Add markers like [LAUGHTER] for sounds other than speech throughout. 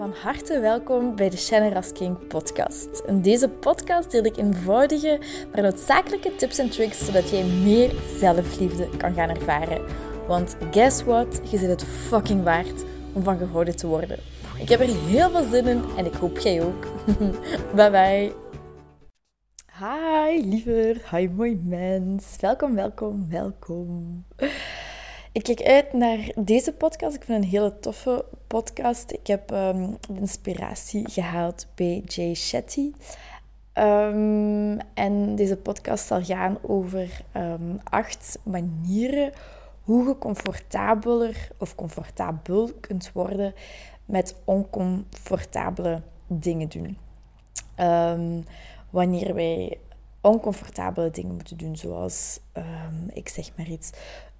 Van harte welkom bij de Shannon King podcast. In deze podcast deel ik eenvoudige, maar noodzakelijke tips en tricks zodat jij meer zelfliefde kan gaan ervaren. Want guess what? Je zit het fucking waard om van gehouden te worden. Ik heb er heel veel zin in en ik hoop jij ook. [LAUGHS] bye bye. Hi liever, hi mooi mens. Welkom, welkom, welkom. Ik kijk uit naar deze podcast. Ik vind een hele toffe podcast. Ik heb um, inspiratie gehaald bij Jay Shetty. Um, en deze podcast zal gaan over um, acht manieren hoe je comfortabeler of comfortabel kunt worden met oncomfortabele dingen doen. wanneer wij oncomfortabele dingen moeten doen, zoals, ik zeg maar iets,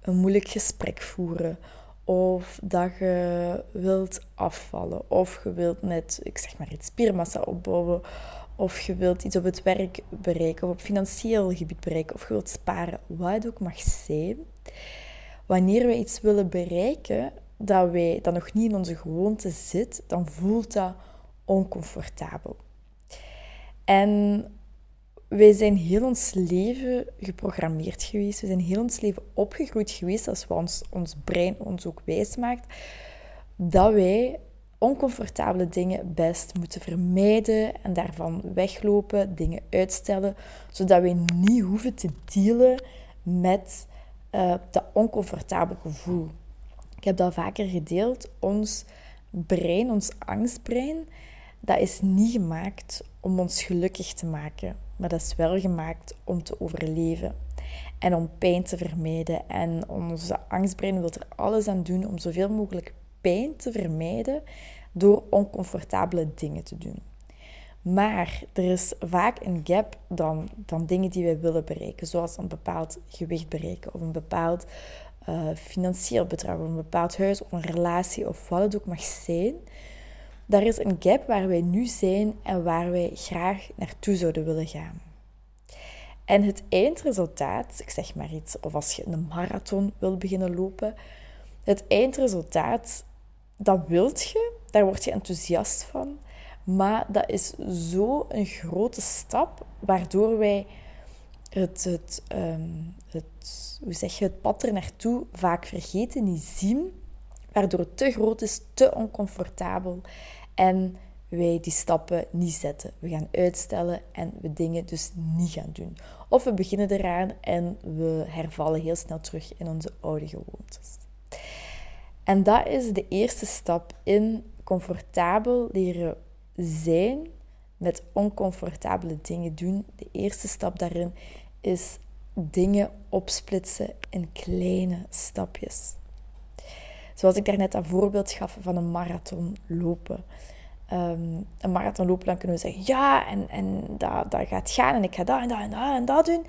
een moeilijk gesprek voeren. Of dat je wilt afvallen. Of je wilt net, ik zeg maar iets, spiermassa opbouwen. Of je wilt iets op het werk bereiken. Of op financieel gebied bereiken. Of je wilt sparen. Wat ook mag zijn. Wanneer we iets willen bereiken dat, wij, dat nog niet in onze gewoonte zit, dan voelt dat oncomfortabel. En wij zijn heel ons leven geprogrammeerd geweest. We zijn heel ons leven opgegroeid geweest als we ons, ons brein ons ook wijs maakt. Dat wij oncomfortabele dingen best moeten vermijden en daarvan weglopen, dingen uitstellen, zodat wij niet hoeven te dealen met uh, dat oncomfortabele gevoel. Ik heb dat vaker gedeeld. Ons brein, ons angstbrein, dat is niet gemaakt om ons gelukkig te maken, maar dat is wel gemaakt om te overleven en om pijn te vermijden. En onze angstbrein wil er alles aan doen om zoveel mogelijk pijn te vermijden door oncomfortabele dingen te doen. Maar er is vaak een gap dan, dan dingen die wij willen bereiken, zoals een bepaald gewicht bereiken of een bepaald uh, financieel bedrag of een bepaald huis of een relatie of wat het ook mag zijn daar is een gap waar wij nu zijn en waar wij graag naartoe zouden willen gaan. En het eindresultaat, ik zeg maar iets, of als je een marathon wil beginnen lopen, het eindresultaat, dat wilt je, daar word je enthousiast van, maar dat is zo een grote stap, waardoor wij het, het, um, het, hoe zeg je, het pad er naartoe vaak vergeten, niet zien, waardoor het te groot is, te oncomfortabel en wij die stappen niet zetten. We gaan uitstellen en we dingen dus niet gaan doen. Of we beginnen eraan en we hervallen heel snel terug in onze oude gewoontes. En dat is de eerste stap in comfortabel leren zijn met oncomfortabele dingen doen. De eerste stap daarin is dingen opsplitsen in kleine stapjes. Zoals ik daarnet dat voorbeeld gaf van een marathon lopen. Um, een marathon lopen, dan kunnen we zeggen, ja, en, en dat, dat gaat gaan en ik ga dat en dat en dat en dat doen.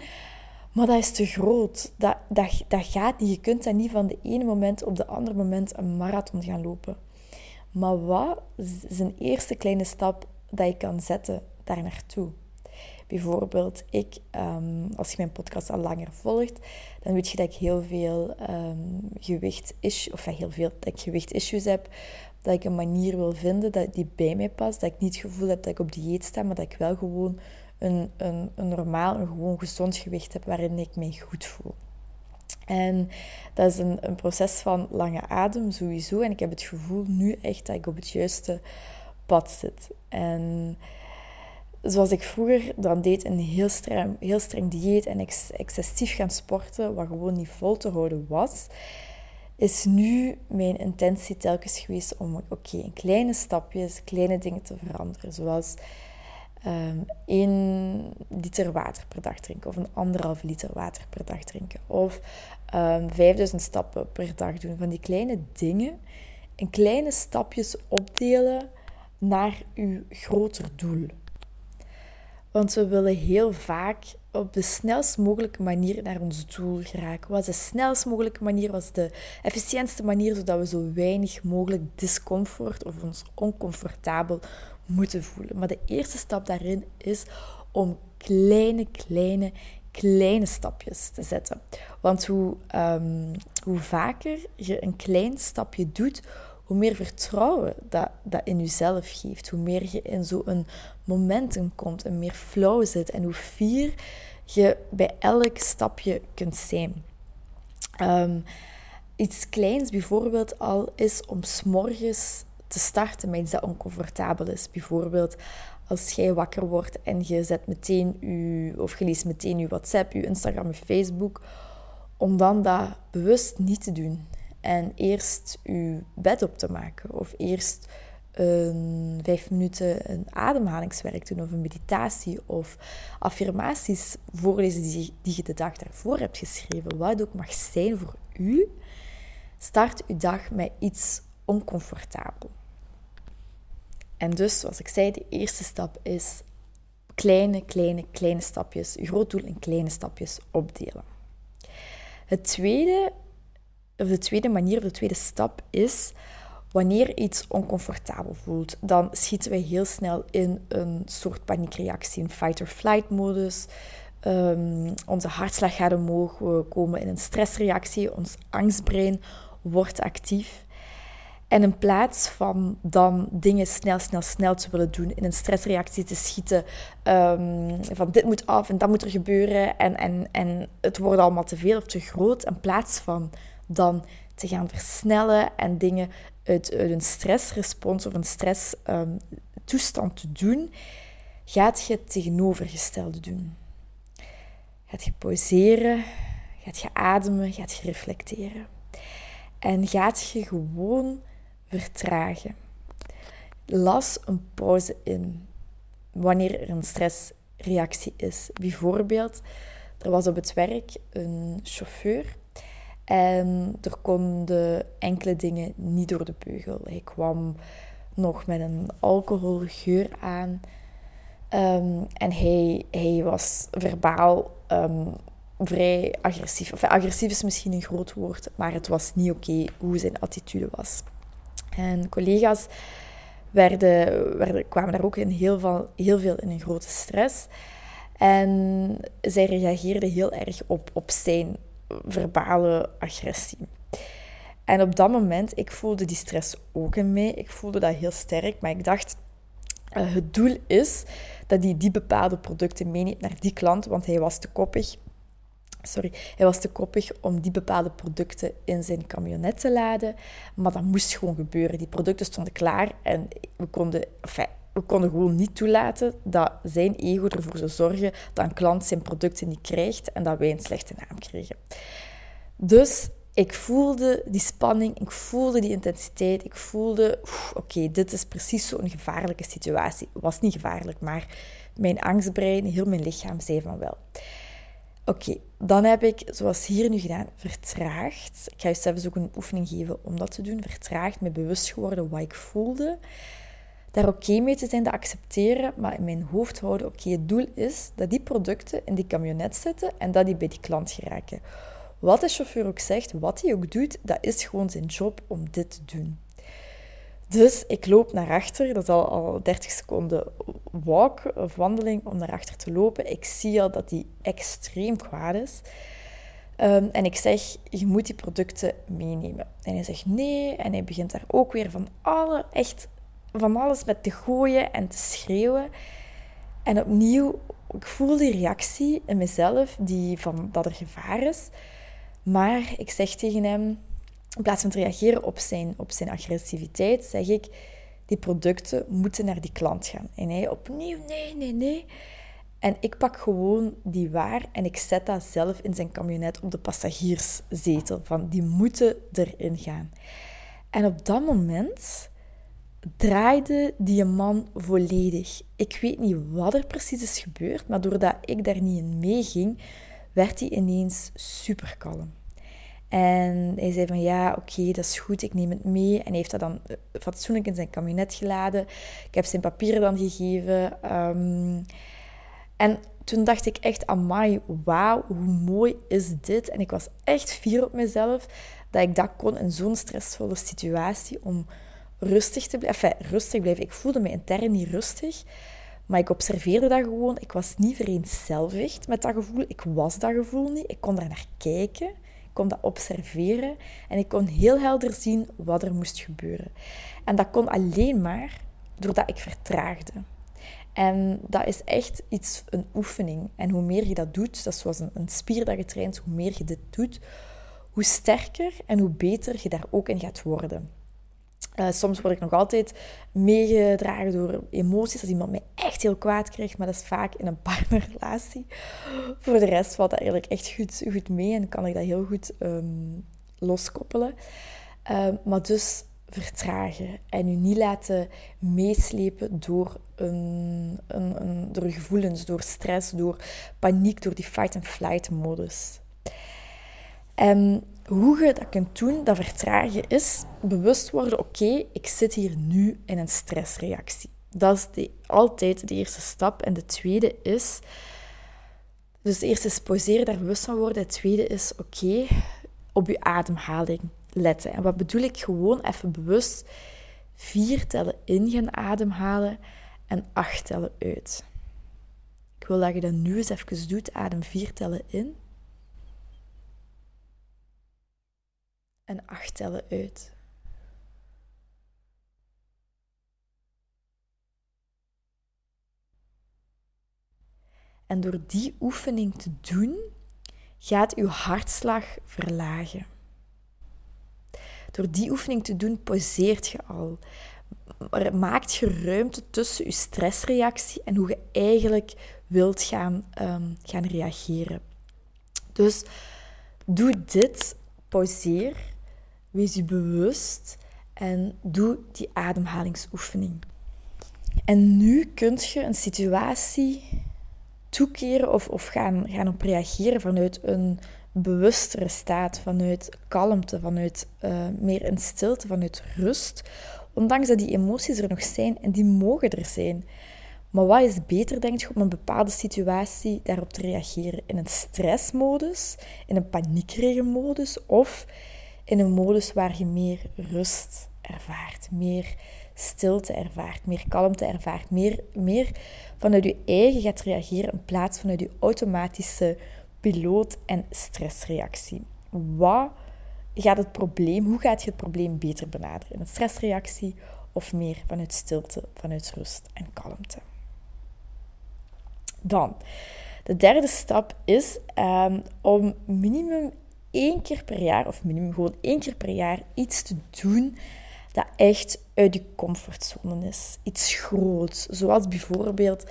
Maar dat is te groot. Dat, dat, dat gaat niet. Je kunt dat niet van de ene moment op de andere moment een marathon gaan lopen. Maar wat is een eerste kleine stap dat je kan zetten daar naartoe? Bijvoorbeeld, ik, um, als je mijn podcast al langer volgt, dan weet je dat ik heel veel um, gewicht is, of heel veel dat ik gewicht issues heb. Dat ik een manier wil vinden dat die bij mij past. Dat ik niet het gevoel heb dat ik op dieet sta, maar dat ik wel gewoon een, een, een normaal, een gewoon gezond gewicht heb waarin ik mij goed voel. En dat is een, een proces van lange adem sowieso. En ik heb het gevoel nu echt dat ik op het juiste pad zit. En zoals ik vroeger dan deed, een heel streng, heel streng dieet en ex, excessief gaan sporten, wat gewoon niet vol te houden was, is nu mijn intentie telkens geweest om oké, in kleine stapjes, kleine dingen te veranderen. Zoals um, één liter water per dag drinken of een anderhalf liter water per dag drinken. Of um, ehm, 5000 stappen per dag doen. Van die kleine dingen in kleine stapjes opdelen naar uw groter doel. Want we willen heel vaak op de snelst mogelijke manier naar ons doel geraken. Wat is de snelst mogelijke manier? Wat is de efficiëntste manier? Zodat we zo weinig mogelijk discomfort of ons oncomfortabel moeten voelen. Maar de eerste stap daarin is om kleine, kleine, kleine stapjes te zetten. Want hoe, um, hoe vaker je een klein stapje doet, hoe meer vertrouwen dat, dat in jezelf geeft. Hoe meer je in zo'n momentum komt en meer flow zit. En hoe fier je bij elk stapje kunt zijn. Ehm, iets kleins bijvoorbeeld al is om s'morgens te starten met iets dat oncomfortabel is. Bijvoorbeeld als jij wakker wordt en je zet meteen je, of je leest meteen je WhatsApp, je Instagram, je Facebook, om dan dat bewust niet te doen. En eerst je bed op te maken. Of eerst een vijf minuten een ademhalingswerk doen. Of een meditatie. Of affirmaties voorlezen die, die je de dag daarvoor hebt geschreven. Wat ook mag zijn voor u. Start uw dag met iets oncomfortabel. En dus, zoals ik zei, de eerste stap is kleine, kleine, kleine stapjes. Je groot doel in kleine stapjes opdelen. Het tweede, of de tweede manier, de tweede stap is wanneer iets oncomfortabel voelt, dan schieten wij heel snel in een soort paniekreactie, een fight-or-flight modus. Um, onze hartslag gaat omhoog, we komen in een stressreactie, ons angstbrein wordt actief. En in plaats van dan dingen snel, snel, snel te willen doen, in een stressreactie te schieten, um, van dit moet af en dat moet er gebeuren en, en, en het wordt allemaal te veel of te groot, in plaats van dan te gaan versnellen en dingen uit, een stressrespons of een stresstoestand um, te doen, gaat je het tegenovergestelde doen. Gaat je pauzeren, gaat je ademen, gaat je reflecteren. En gaat je gewoon vertragen. Las een pauze in wanneer er een stressreactie is. Bijvoorbeeld, er was op het werk een chauffeur en er konden enkele dingen niet door de beugel. Hij kwam nog met een alcoholgeur aan. Um, en hij, hij was verbaal um, vrij agressief. Of agressief is misschien een groot woord, maar het was niet oké hoe zijn attitude was. En collega's werden, werden, kwamen daar ook in heel, veel, heel veel in een grote stress. En zij reageerden heel erg op, op zijn verbale agressie. En op dat moment, ik voelde die stress ook in mij. Ik voelde dat heel sterk, maar ik dacht, uh, het doel is dat hij die bepaalde producten meeneemt naar die klant, want hij was te koppig sorry, hij was te koppig om die bepaalde producten in zijn camionet te laden. Maar dat moest gewoon gebeuren. Die producten stonden klaar en we konden, we konden gewoon niet toelaten dat zijn ego ervoor zou zorgen dat een klant zijn producten niet krijgt en dat wij een slechte naam kregen. Dus ik voelde die spanning, ik voelde die intensiteit, ik voelde, oké, dit is precies zo'n gevaarlijke situatie. Was niet gevaarlijk, maar mijn angstbrein, heel mijn lichaam zei van wel. Oké, dan heb ik, zoals hier nu gedaan, vertraagd. Ik ga je zelfs ook een oefening geven om dat te doen. Vertraagd, me bewust geworden wat ik voelde. Daar oké mee te zijn, dat accepteren, maar in mijn hoofd houden, oké, het doel is dat die producten in die camionet zitten en dat die bij die klant geraken. Wat de chauffeur ook zegt, wat hij ook doet, dat is gewoon zijn job om dit te doen. Dus ik loop naar achter. Dat is al, al 30 seconden walk of wandeling om naar achter te lopen. Ik zie al dat die extreem kwaad is. Um, en ik zeg, je moet die producten meenemen. En hij zegt nee. En hij begint daar ook weer van, alle, echt, van alles met te gooien en te schreeuwen. En opnieuw, ik voel die reactie in mezelf, die van dat er gevaar is. Maar ik zeg tegen hem, in plaats van te reageren op zijn, op zijn agressiviteit, zeg ik, die producten moeten naar die klant gaan. En hij opnieuw, nee, nee, nee. En ik pak gewoon die waar en ik zet dat zelf in zijn camionet op de passagierszetel. Van, die moeten erin gaan. En op dat moment draaide die man volledig. Ik weet niet wat er precies is gebeurd, maar doordat ik daar niet in meeging, werd hij ineens super kalm. En hij zei van ja, oké, dat is goed, ik neem het mee. En hij heeft dat dan eh, fatsoenlijk in zijn kabinet geladen. Ik heb zijn papieren dan gegeven. Ehm, en toen dacht ik echt, amai, wauw, hoe mooi is dit? En ik was echt fier op mezelf dat ik dat kon in zo'n stressvolle situatie om rustig te blijven. Rustig blijven. Ik voelde me intern niet rustig, maar ik observeerde dat gewoon. Ik was niet vereenzelvigd met dat gevoel. Ik was dat gevoel niet. Ik kon daar naar kijken kon dat observeren en ik kon heel helder zien wat er moest gebeuren. En dat kon alleen maar doordat ik vertraagde. En dat is echt iets, een oefening. En hoe meer je dat doet, dat is zoals een, een spier dat je traint, hoe meer je dit doet, hoe sterker en hoe beter je daar ook in gaat worden. Uh, soms word ik nog altijd meegedragen door emoties. Als iemand mij echt heel kwaad krijgt, maar dat is vaak in een [LAUGHS] partnerrelatie. Voor de rest valt dat eigenlijk echt goed, goed mee en kan ik dat heel goed um, loskoppelen. Uh, maar dus vertragen en u niet laten meeslepen door, een, een, een, door gevoelens, door stress, door paniek, door die fight-and-flight modus. En hoe je dat kunt doen, dat vertragen, is bewust worden: oké, ik zit hier nu in een stressreactie. Dat is de, altijd de eerste stap. En de tweede is. Dus de eerste is poseren, daar bewust van worden. Het tweede is: oké, op je ademhaling letten. En wat bedoel ik? Gewoon even bewust vier tellen in gaan ademhalen en acht tellen uit. Ik wil dat je dat nu eens even doet. Adem vier tellen in. En acht tellen uit. En door die oefening te doen, gaat uw hartslag verlagen. Door die oefening te doen, poseert je al. Maakt je ruimte tussen je stressreactie en hoe je eigenlijk wilt gaan, um, gaan reageren. Dus doe dit, pauzeer, wees je bewust en doe die ademhalingsoefening. En nu kunt je een situatie toekeren of, of gaan, gaan op reageren vanuit een bewustere staat, vanuit kalmte, vanuit uh, meer in stilte, vanuit rust. Ondanks dat die emoties er nog zijn en die mogen er zijn. Maar wat is beter, denk je, om een bepaalde situatie daarop te reageren? In een stressmodus, in een paniekregenmodus of in een modus waar je meer rust ervaart, meer stilte ervaart, meer kalmte ervaart, meer, meer vanuit je eigen gaat reageren in plaats vanuit je automatische piloot- en stressreactie. Wat gaat het probleem, hoe gaat je het probleem beter benaderen? Een stressreactie of meer vanuit stilte, vanuit rust en kalmte? Dan, de derde stap is um, om minimum één keer per jaar, of minimum gewoon één keer per jaar, iets te doen dat echt uit je comfortzone is. Iets groots, zoals bijvoorbeeld,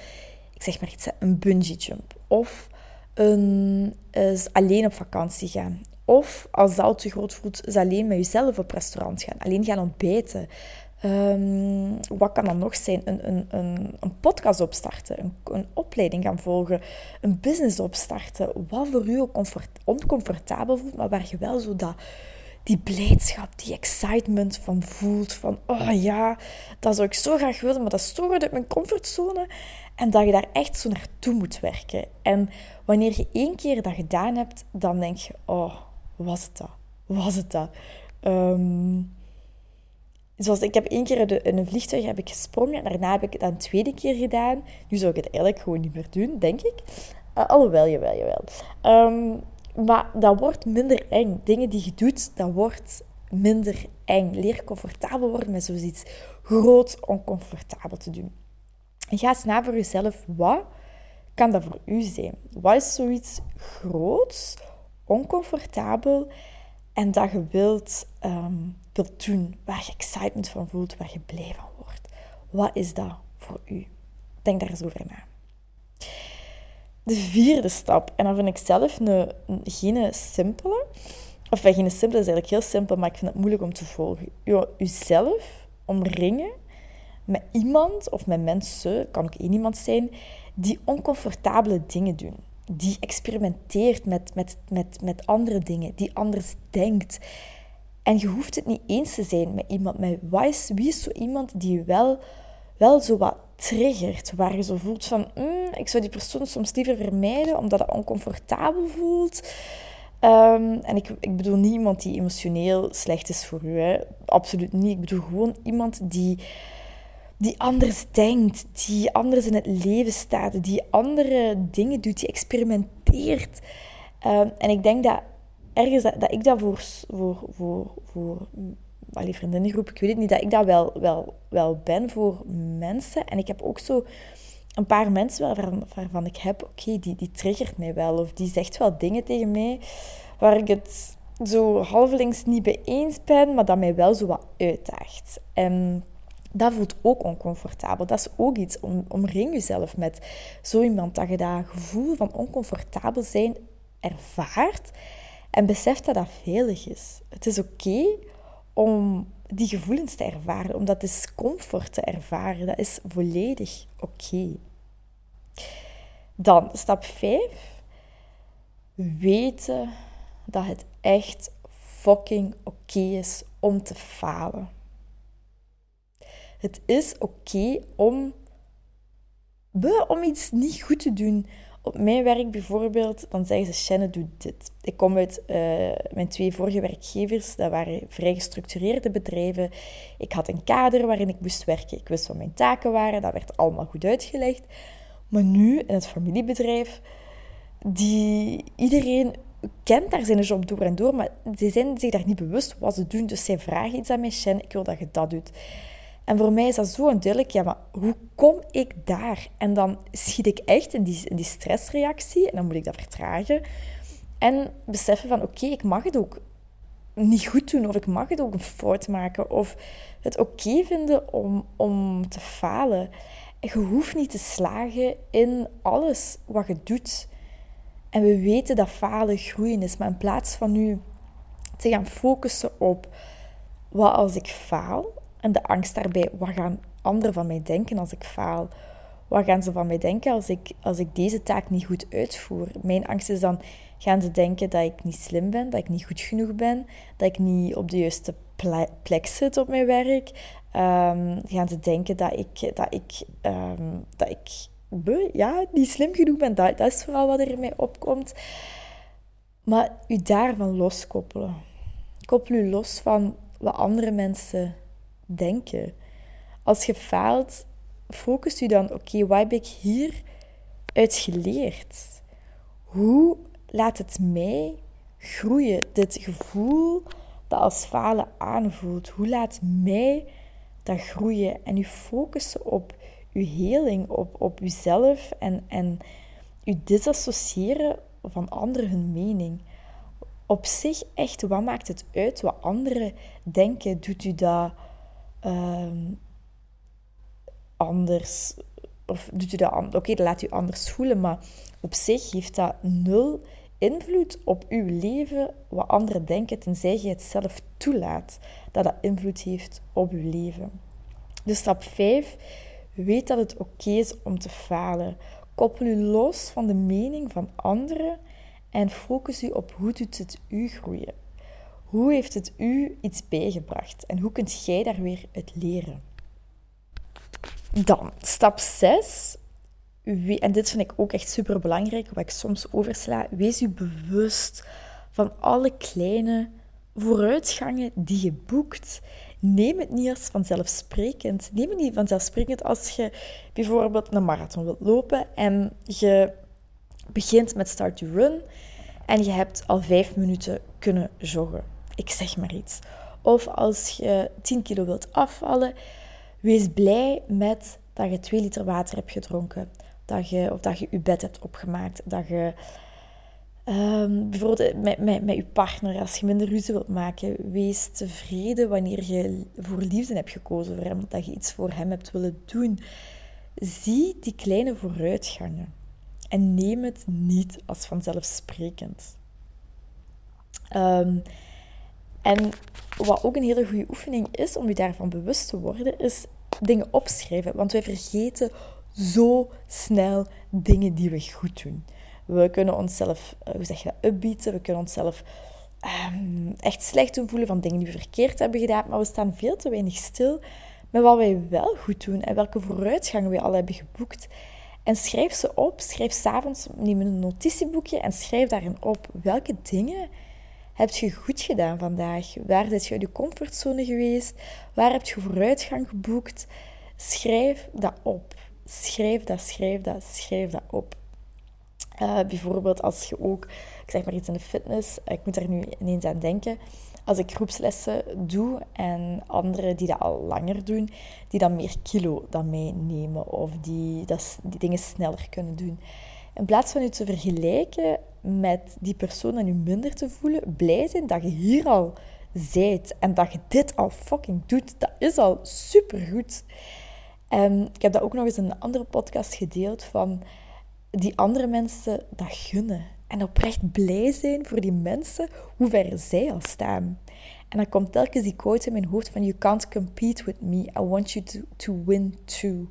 ik zeg maar iets, een bungee jump. Of een, is alleen op vakantie gaan. Of als dat al te groot voelt, is alleen met jezelf op restaurant gaan. Alleen gaan ontbijten. Um, wat kan dan nog zijn? Een, een, een, een podcast opstarten, een, een, opleiding gaan volgen, een business opstarten. Wat voor u oncomfortabel voelt, maar waar je wel zo dat, die blijdschap, die excitement van voelt. Van, oh ja, dat zou ik zo graag willen, maar dat stoort uit mijn comfortzone. En dat je daar echt zo naartoe moet werken. En wanneer je één keer dat gedaan hebt, dan denk je, oh, was het dat? Was het dat? Um, zoals ik heb één keer in een vliegtuig heb ik gesprongen. En daarna heb ik het een tweede keer gedaan. Nu zou ik het eigenlijk gewoon niet meer doen, denk ik. Uh, alhoewel, jawel, jawel. Um, maar dat wordt minder eng. Dingen die je doet, dat wordt minder eng. Leer comfortabel worden met zoiets groot oncomfortabel te doen. En ga eens na voor jezelf, wat kan dat voor u zijn? Wat is zoiets groots, oncomfortabel en dat je wilt, um, wilt doen, waar je excitement van voelt, waar je blij van wordt? Wat is dat voor u? Denk daar eens over na. De vierde stap, en dan vind ik zelf een, geen simpele, of geen simpele is eigenlijk heel simpel, maar ik vind het moeilijk om te volgen. U, uzelf omringen met iemand of met mensen, kan ook één iemand zijn, die oncomfortabele dingen doen. Die experimenteert met, met, met, met andere dingen, die anders denkt. En je hoeft het niet eens te zijn met iemand. Met wie is zo iemand die wel, wel zo wat triggert, waar je zo voelt van, mm, ik zou die persoon soms liever vermijden, omdat het oncomfortabel voelt. Ehm, en ik, ik bedoel niet iemand die emotioneel slecht is voor u, hè. absoluut niet. Ik bedoel gewoon iemand die die anders denkt, die anders in het leven staat, die andere dingen doet, die experimenteert. Ehm, en ik denk dat ergens dat, dat ik dat voor, voor, voor, voor allee, vriendinnengroep, ik weet het niet, dat ik dat wel, wel, wel ben voor mensen. En ik heb ook zo een paar mensen waarvan, waarvan ik heb, oké, die, die triggert mij wel. Of die zegt wel dingen tegen mij waar ik het zo halvelings niet bij eens ben, maar dat mij wel zo wat uitdaagt. En dat voelt ook oncomfortabel. Dat is ook iets. Om, omring jezelf met zo iemand dat je dat gevoel van oncomfortabel zijn ervaart. En besef dat dat veilig is. Het is oké om die gevoelens te ervaren, om dat discomfort te ervaren. Dat is volledig oké. Dan stap 5. Weten dat het echt fucking oké is om te falen. Het is oké om, om iets niet goed te doen. Op mijn werk bijvoorbeeld, dan zeggen ze, Shannon, doe dit. Ik kom uit uh, mijn twee vorige werkgevers, dat waren vrij gestructureerde bedrijven. Ik had een kader waarin ik moest werken. Ik wist wat mijn taken waren, dat werd allemaal goed uitgelegd. Maar nu, in het familiebedrijf, die, iedereen kent daar zijn job door en door, maar ze zijn zich daar niet bewust wat ze doen. Dus zij vragen iets aan mij, Shen, ik wil dat je dat doet. En voor mij is dat zo duidelijk, ja, maar hoe kom ik daar? En dan schiet ik echt in die, die stressreactie en dan moet ik dat vertragen. En beseffen van, oké, ik mag het ook niet goed doen of ik mag het ook een fout maken of het oké vinden om, om te falen. En je hoeft niet te slagen in alles wat je doet. En we weten dat falen groeien is, maar in plaats van nu te gaan focussen op wat als ik faal en de angst daarbij, wat gaan anderen van mij denken als ik faal? Wat gaan ze van mij denken als ik, als ik deze taak niet goed uitvoer? Mijn angst is dan, gaan ze denken dat ik niet slim ben, dat ik niet goed genoeg ben, dat ik niet op de juiste plek zit op mijn werk? Um, gaan ze denken dat ik, dat ik, um, dat ik ja, niet slim genoeg ben. Dat, dat is vooral wat er in mij opkomt. Maar u daarvan loskoppelen. Koppel u los van wat andere mensen denken. Als je faalt, focus u dan, oké, wat heb ik hier uit geleerd? Hoe laat het mij groeien, dit gevoel dat als falen aanvoelt? Hoe laat mij dat groeien? En u focussen op uw heling, op, op uzelf en, en u disassociëren van anderen hun mening. Op zich echt, wat maakt het uit wat anderen denken? Doet u dat um, anders? Of doet u dat Oké, dat laat u anders voelen, maar op zich heeft dat nul invloed op uw leven wat anderen denken, tenzij je het zelf toelaat dat dat invloed heeft op uw leven. Dus stap 5 Weet dat het oké is om te falen. Koppel u los van de mening van anderen en focus u op hoe doet het u groeien. Hoe heeft het u iets bijgebracht en hoe kunt jij daar weer uit leren? Dan, stap 6. En dit vind ik ook echt super belangrijk, wat ik soms oversla. Wees u bewust van alle kleine vooruitgangen die je boekt neem het niet als vanzelfsprekend. Neem het niet vanzelfsprekend als je bijvoorbeeld een marathon wilt lopen en je begint met start to run en je hebt al vijf minuten kunnen joggen. Ik zeg maar iets. Of als je 10 kilo wilt afvallen, wees blij met dat je 2 liter water hebt gedronken. Dat je, of dat je je bed hebt opgemaakt. Dat je Um, bijvoorbeeld met, met, met je partner, als je minder ruzie wilt maken, wees tevreden wanneer je voor liefde hebt gekozen voor hem, dat je iets voor hem hebt willen doen. Zie die kleine vooruitgangen en neem het niet als vanzelfsprekend. Um, en wat ook een hele goede oefening is om je daarvan bewust te worden, is dingen opschrijven. Want wij vergeten zo snel dingen die we goed doen. We kunnen onszelf, eh, hoe zeg je dat, upbeaten. We kunnen onszelf um, echt slecht doen voelen van dingen die we verkeerd hebben gedaan. Maar we staan veel te weinig stil met wat wij wel goed doen en welke vooruitgang we al hebben geboekt. En schrijf ze op. Schrijf s'avonds, neem een notitieboekje en schrijf daarin op welke dingen heb je goed gedaan vandaag. Waar ben je uit je comfortzone geweest? Waar heb je vooruitgang geboekt? Schrijf dat op. Schrijf dat, schrijf dat, schrijf dat op. bijvoorbeeld als je ook, ik zeg maar iets in de fitness, ik moet daar nu ineens aan denken als ik groepslessen doe en anderen die dat al langer doen, die dan meer kilo dan mij nemen of die, dat, die dingen sneller kunnen doen. In plaats van je te vergelijken met die persoon en je minder te voelen, blij zijn dat je hier al zijt en dat je dit al fucking doet, dat is al supergoed. En ik heb dat ook nog eens in een andere podcast gedeeld van die andere mensen dat gunnen en oprecht blij zijn voor die mensen, hoe ver zij al staan. En dan komt telkens die quote in mijn hoofd van You can't compete with me, I want you to, to win too.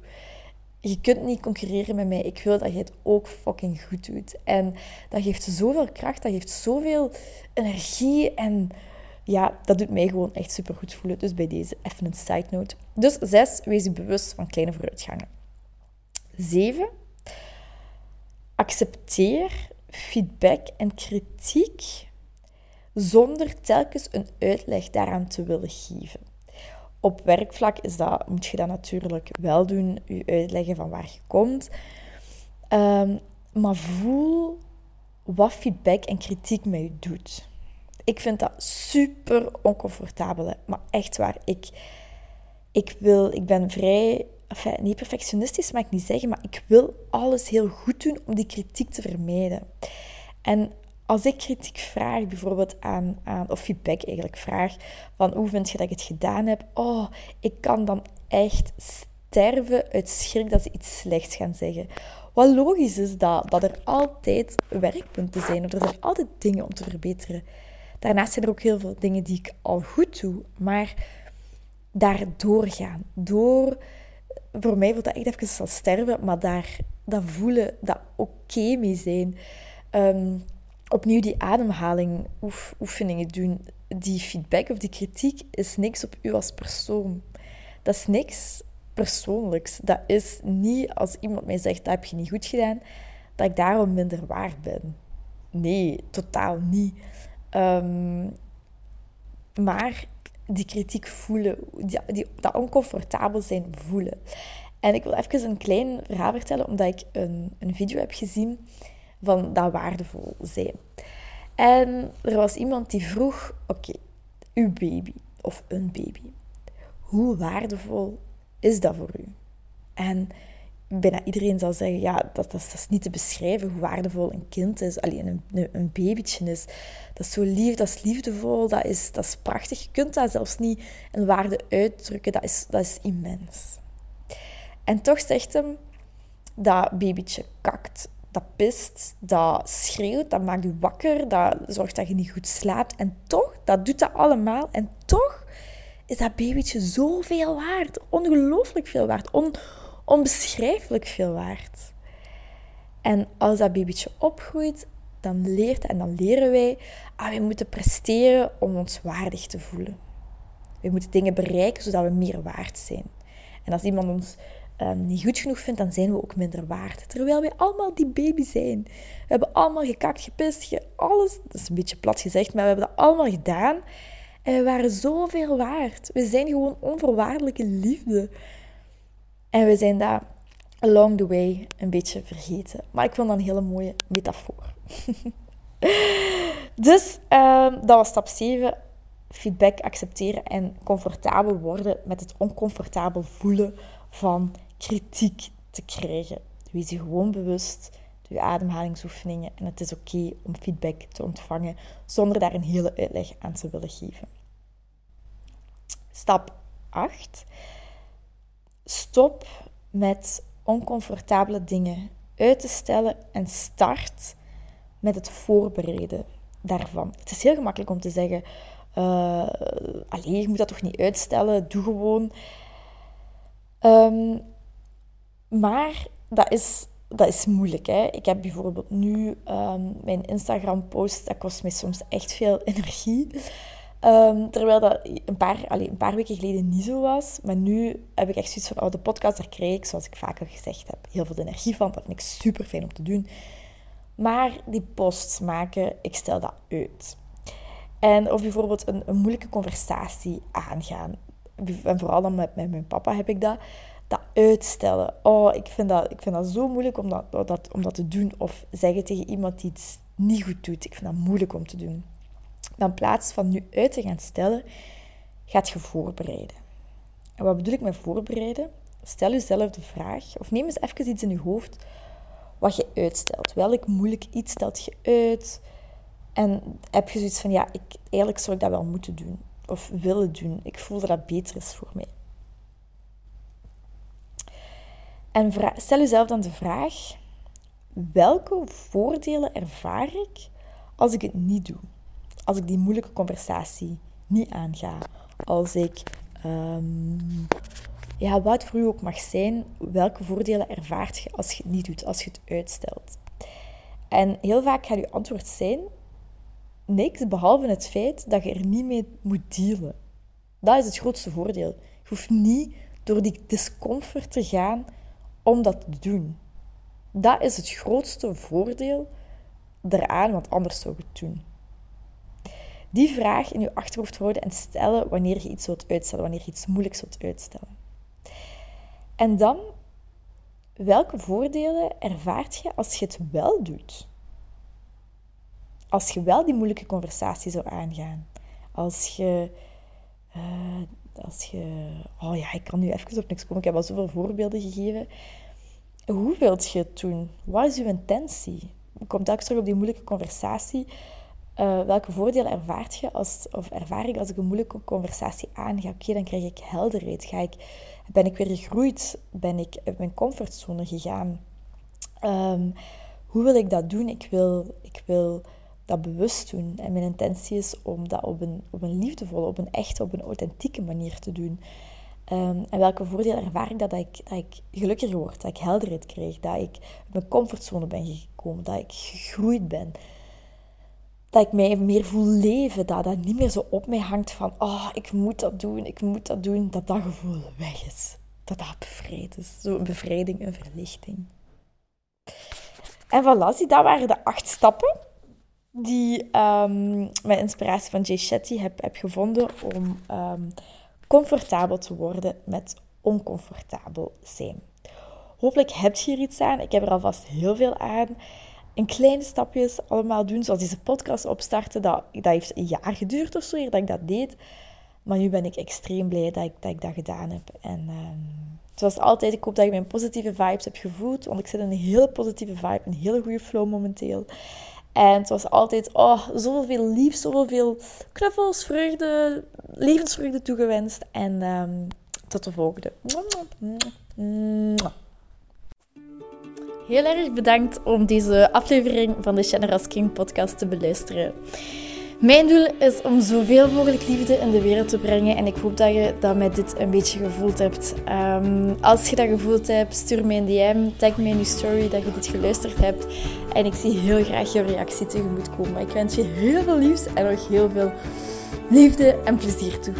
Je kunt niet concurreren met mij, ik wil dat je het ook fucking goed doet. En dat geeft zoveel kracht, dat geeft zoveel energie en ja, dat doet mij gewoon echt super goed voelen. Dus bij deze even een side note. Dus zes, wees je bewust van kleine vooruitgangen. Zeven, accepteer feedback en kritiek zonder telkens een uitleg daaraan te willen geven. Op werkvlak is dat, moet je dat natuurlijk wel doen, je uitleggen van waar je komt. Ehm, maar voel wat feedback en kritiek met je doet. Ik vind dat super oncomfortabel, maar echt waar. Ik, ik, wil, ik ben vrij enfin, niet perfectionistisch mag ik niet zeggen, maar ik wil alles heel goed doen om die kritiek te vermijden. En als ik kritiek vraag, bijvoorbeeld aan, aan, of feedback eigenlijk vraag, van hoe vind je dat ik het gedaan heb? Oh, ik kan dan echt sterven uit schrik dat ze iets slechts gaan zeggen. Wat logisch is dat, dat er altijd werkpunten zijn, of er zijn altijd dingen om te verbeteren. Daarnaast zijn er ook heel veel dingen die ik al goed doe, maar daardoor gaan, door voor mij voelt dat echt even als sterven, maar daar dat voelen, dat oké mee zijn. Ehm, opnieuw die ademhaling oef, oefeningen doen. Die feedback of die kritiek is niks op u als persoon. Dat is niks persoonlijks. Dat is niet als iemand mij zegt, dat heb je niet goed gedaan, dat ik daarom minder waard ben. Nee, totaal niet. Ehm, maar die kritiek voelen, die, die, dat oncomfortabel zijn voelen. En ik wil even een klein verhaal vertellen, omdat ik een, een video heb gezien van dat waardevol zijn. En er was iemand die vroeg, oké, uw baby of een baby, hoe waardevol is dat voor u? En bijna iedereen zal zeggen, ja, dat, dat, is niet te beschrijven hoe waardevol een kind is. Alleen een, een, een babytje is. Dat is zo lief, dat is liefdevol, dat is, dat is prachtig. Je kunt dat zelfs niet in waarde uitdrukken. Dat is, dat is immens. En toch zegt hem, dat babytje kakt, dat pist, dat schreeuwt, dat maakt je wakker, dat zorgt dat je niet goed slaapt. En toch, dat doet dat allemaal. En toch is dat babytje zoveel waard. Ongelooflijk veel waard. On, onbeschrijfelijk veel waard. En als dat babytje opgroeit, dan leert en dan leren wij, ah, wij moeten presteren om ons waardig te voelen. We moeten dingen bereiken zodat we meer waard zijn. En als iemand ons um, niet goed genoeg vindt, dan zijn we ook minder waard. Terwijl wij allemaal die baby zijn. We hebben allemaal gekakt, gepist, ge alles. Dat is een beetje plat gezegd, maar we hebben dat allemaal gedaan. En we waren zoveel waard. We zijn gewoon onvoorwaardelijke liefde. En we zijn daar along the way een beetje vergeten. Maar ik vond dat een hele mooie metafoor. [LAUGHS] dus um, dat was stap 7. Feedback accepteren en comfortabel worden met het oncomfortabel voelen van kritiek te krijgen. Wees je gewoon bewust, doe je ademhalingsoefeningen en het is oké om feedback te ontvangen zonder daar een hele uitleg aan te willen geven. Stap 8. Stop met oncomfortabele dingen uit te stellen en start met het voorbereiden daarvan. Het is heel gemakkelijk om te zeggen: uh, je moet dat toch niet uitstellen, doe gewoon. Ehm, maar dat is, dat is moeilijk. Hè? Ik heb bijvoorbeeld nu um, mijn Instagram-post, dat kost mij soms echt veel [LAUGHS] energie. Um, terwijl dat een paar, allez, een paar weken geleden niet zo was. Maar nu heb ik echt zoiets van, oh, de podcast, daar krijg ik, zoals ik vaker gezegd heb, heel veel energie van. Dat vind ik super fijn om te doen. Maar die posts maken, ik stel dat uit. En of bijvoorbeeld een, een moeilijke conversatie aangaan. En vooral dan met, met mijn papa heb ik dat. Dat uitstellen. Oh, ik vind dat, ik vind dat zo moeilijk om dat, dat, om dat te doen. Of zeggen tegen iemand die iets niet goed doet. Ik vind dat moeilijk om te doen. Dan in plaats van nu uit te gaan stellen, gaat je voorbereiden. En wat bedoel ik met voorbereiden? Stel jezelf de vraag, of neem eens even iets in je hoofd wat je uitstelt. Welk moeilijk iets stelt je uit? En heb je zoiets van, ja, ik, eigenlijk zou ik dat wel moeten doen. Of willen doen. Ik voel dat dat beter is voor mij. En stel jezelf dan de vraag, welke voordelen ervaar ik als ik het niet doe? Als ik die moeilijke conversatie niet aanga? Als ik, um, ja, wat voor u ook mag zijn, welke voordelen ervaart je als je het niet doet, als je het uitstelt? En heel vaak gaat je antwoord zijn, niks behalve het feit dat je er niet mee moet dealen. Dat is het grootste voordeel. Je hoeft niet door die discomfort te gaan om dat te doen. Dat is het grootste voordeel eraan, want anders zou je het doen. Die vraag in je achterhoofd houden en stellen wanneer je iets wilt uitstellen, wanneer je iets moeilijks wilt uitstellen. En dan, welke voordelen ervaart je als je het wel doet? Als je wel die moeilijke conversatie zou aangaan. Als je uh, als je... Oh ja, ik kan nu even op niks komen. Ik heb al zoveel voorbeelden gegeven. Hoe wilt je het doen? Wat is je intentie? Komt telkens terug op die moeilijke conversatie. Uh, welke voordelen ervaart je als, of ervaar ik als ik een moeilijke conversatie aanga? Oké, dan krijg ik helderheid. Ga ik, ben ik weer gegroeid? Ben ik uit mijn comfortzone gegaan? Um, hoe wil ik dat doen? Ik wil, ik wil dat bewust doen. En mijn intentie is om dat op een, op een liefdevolle, op een echte, op een authentieke manier te doen. Um, en welke voordelen ervaar ik dat? Dat ik, dat ik gelukkiger word, dat ik helderheid krijg, dat ik uit mijn comfortzone ben gekomen, dat ik gegroeid ben. Dat ik mij meer voel leven, dat dat niet meer zo op mij hangt van, oh, ik moet dat doen, ik moet dat doen, dat dat gevoel weg is. Dat dat bevrijd is. Zo'n bevrijding, een verlichting. En voilà, zie, dat waren de acht stappen die um, met inspiratie van Jay Shetty heb, heb gevonden om um, comfortabel te worden met oncomfortabel zijn. Hopelijk heb je hier iets aan. Ik heb er alvast heel veel aan. In kleine stapjes allemaal doen, zoals deze podcast opstarten. Dat, dat heeft een jaar geduurd of zo, dat ik dat deed. Maar nu ben ik extreem blij dat ik dat, gedaan heb. En um, zoals altijd, ik hoop dat je mijn positieve vibes hebt gevoeld. Want ik zit in een hele positieve vibe, een hele goede flow momenteel. En het was altijd oh, zoveel lief, zoveel knuffels, vreugde, levensvreugde toegewenst. En um, tot de volgende. Heel erg bedankt om deze aflevering van de Generous King podcast te beluisteren. Mijn doel is om zoveel mogelijk liefde in de wereld te brengen en ik hoop dat je dat met dit een beetje gevoeld hebt. Um, als je dat gevoeld hebt, stuur mij een DM, tag me in je story dat je dit geluisterd hebt en ik zie heel graag jouw reactie tegemoet komen. Ik wens je heel veel liefs en nog heel veel liefde en plezier toe.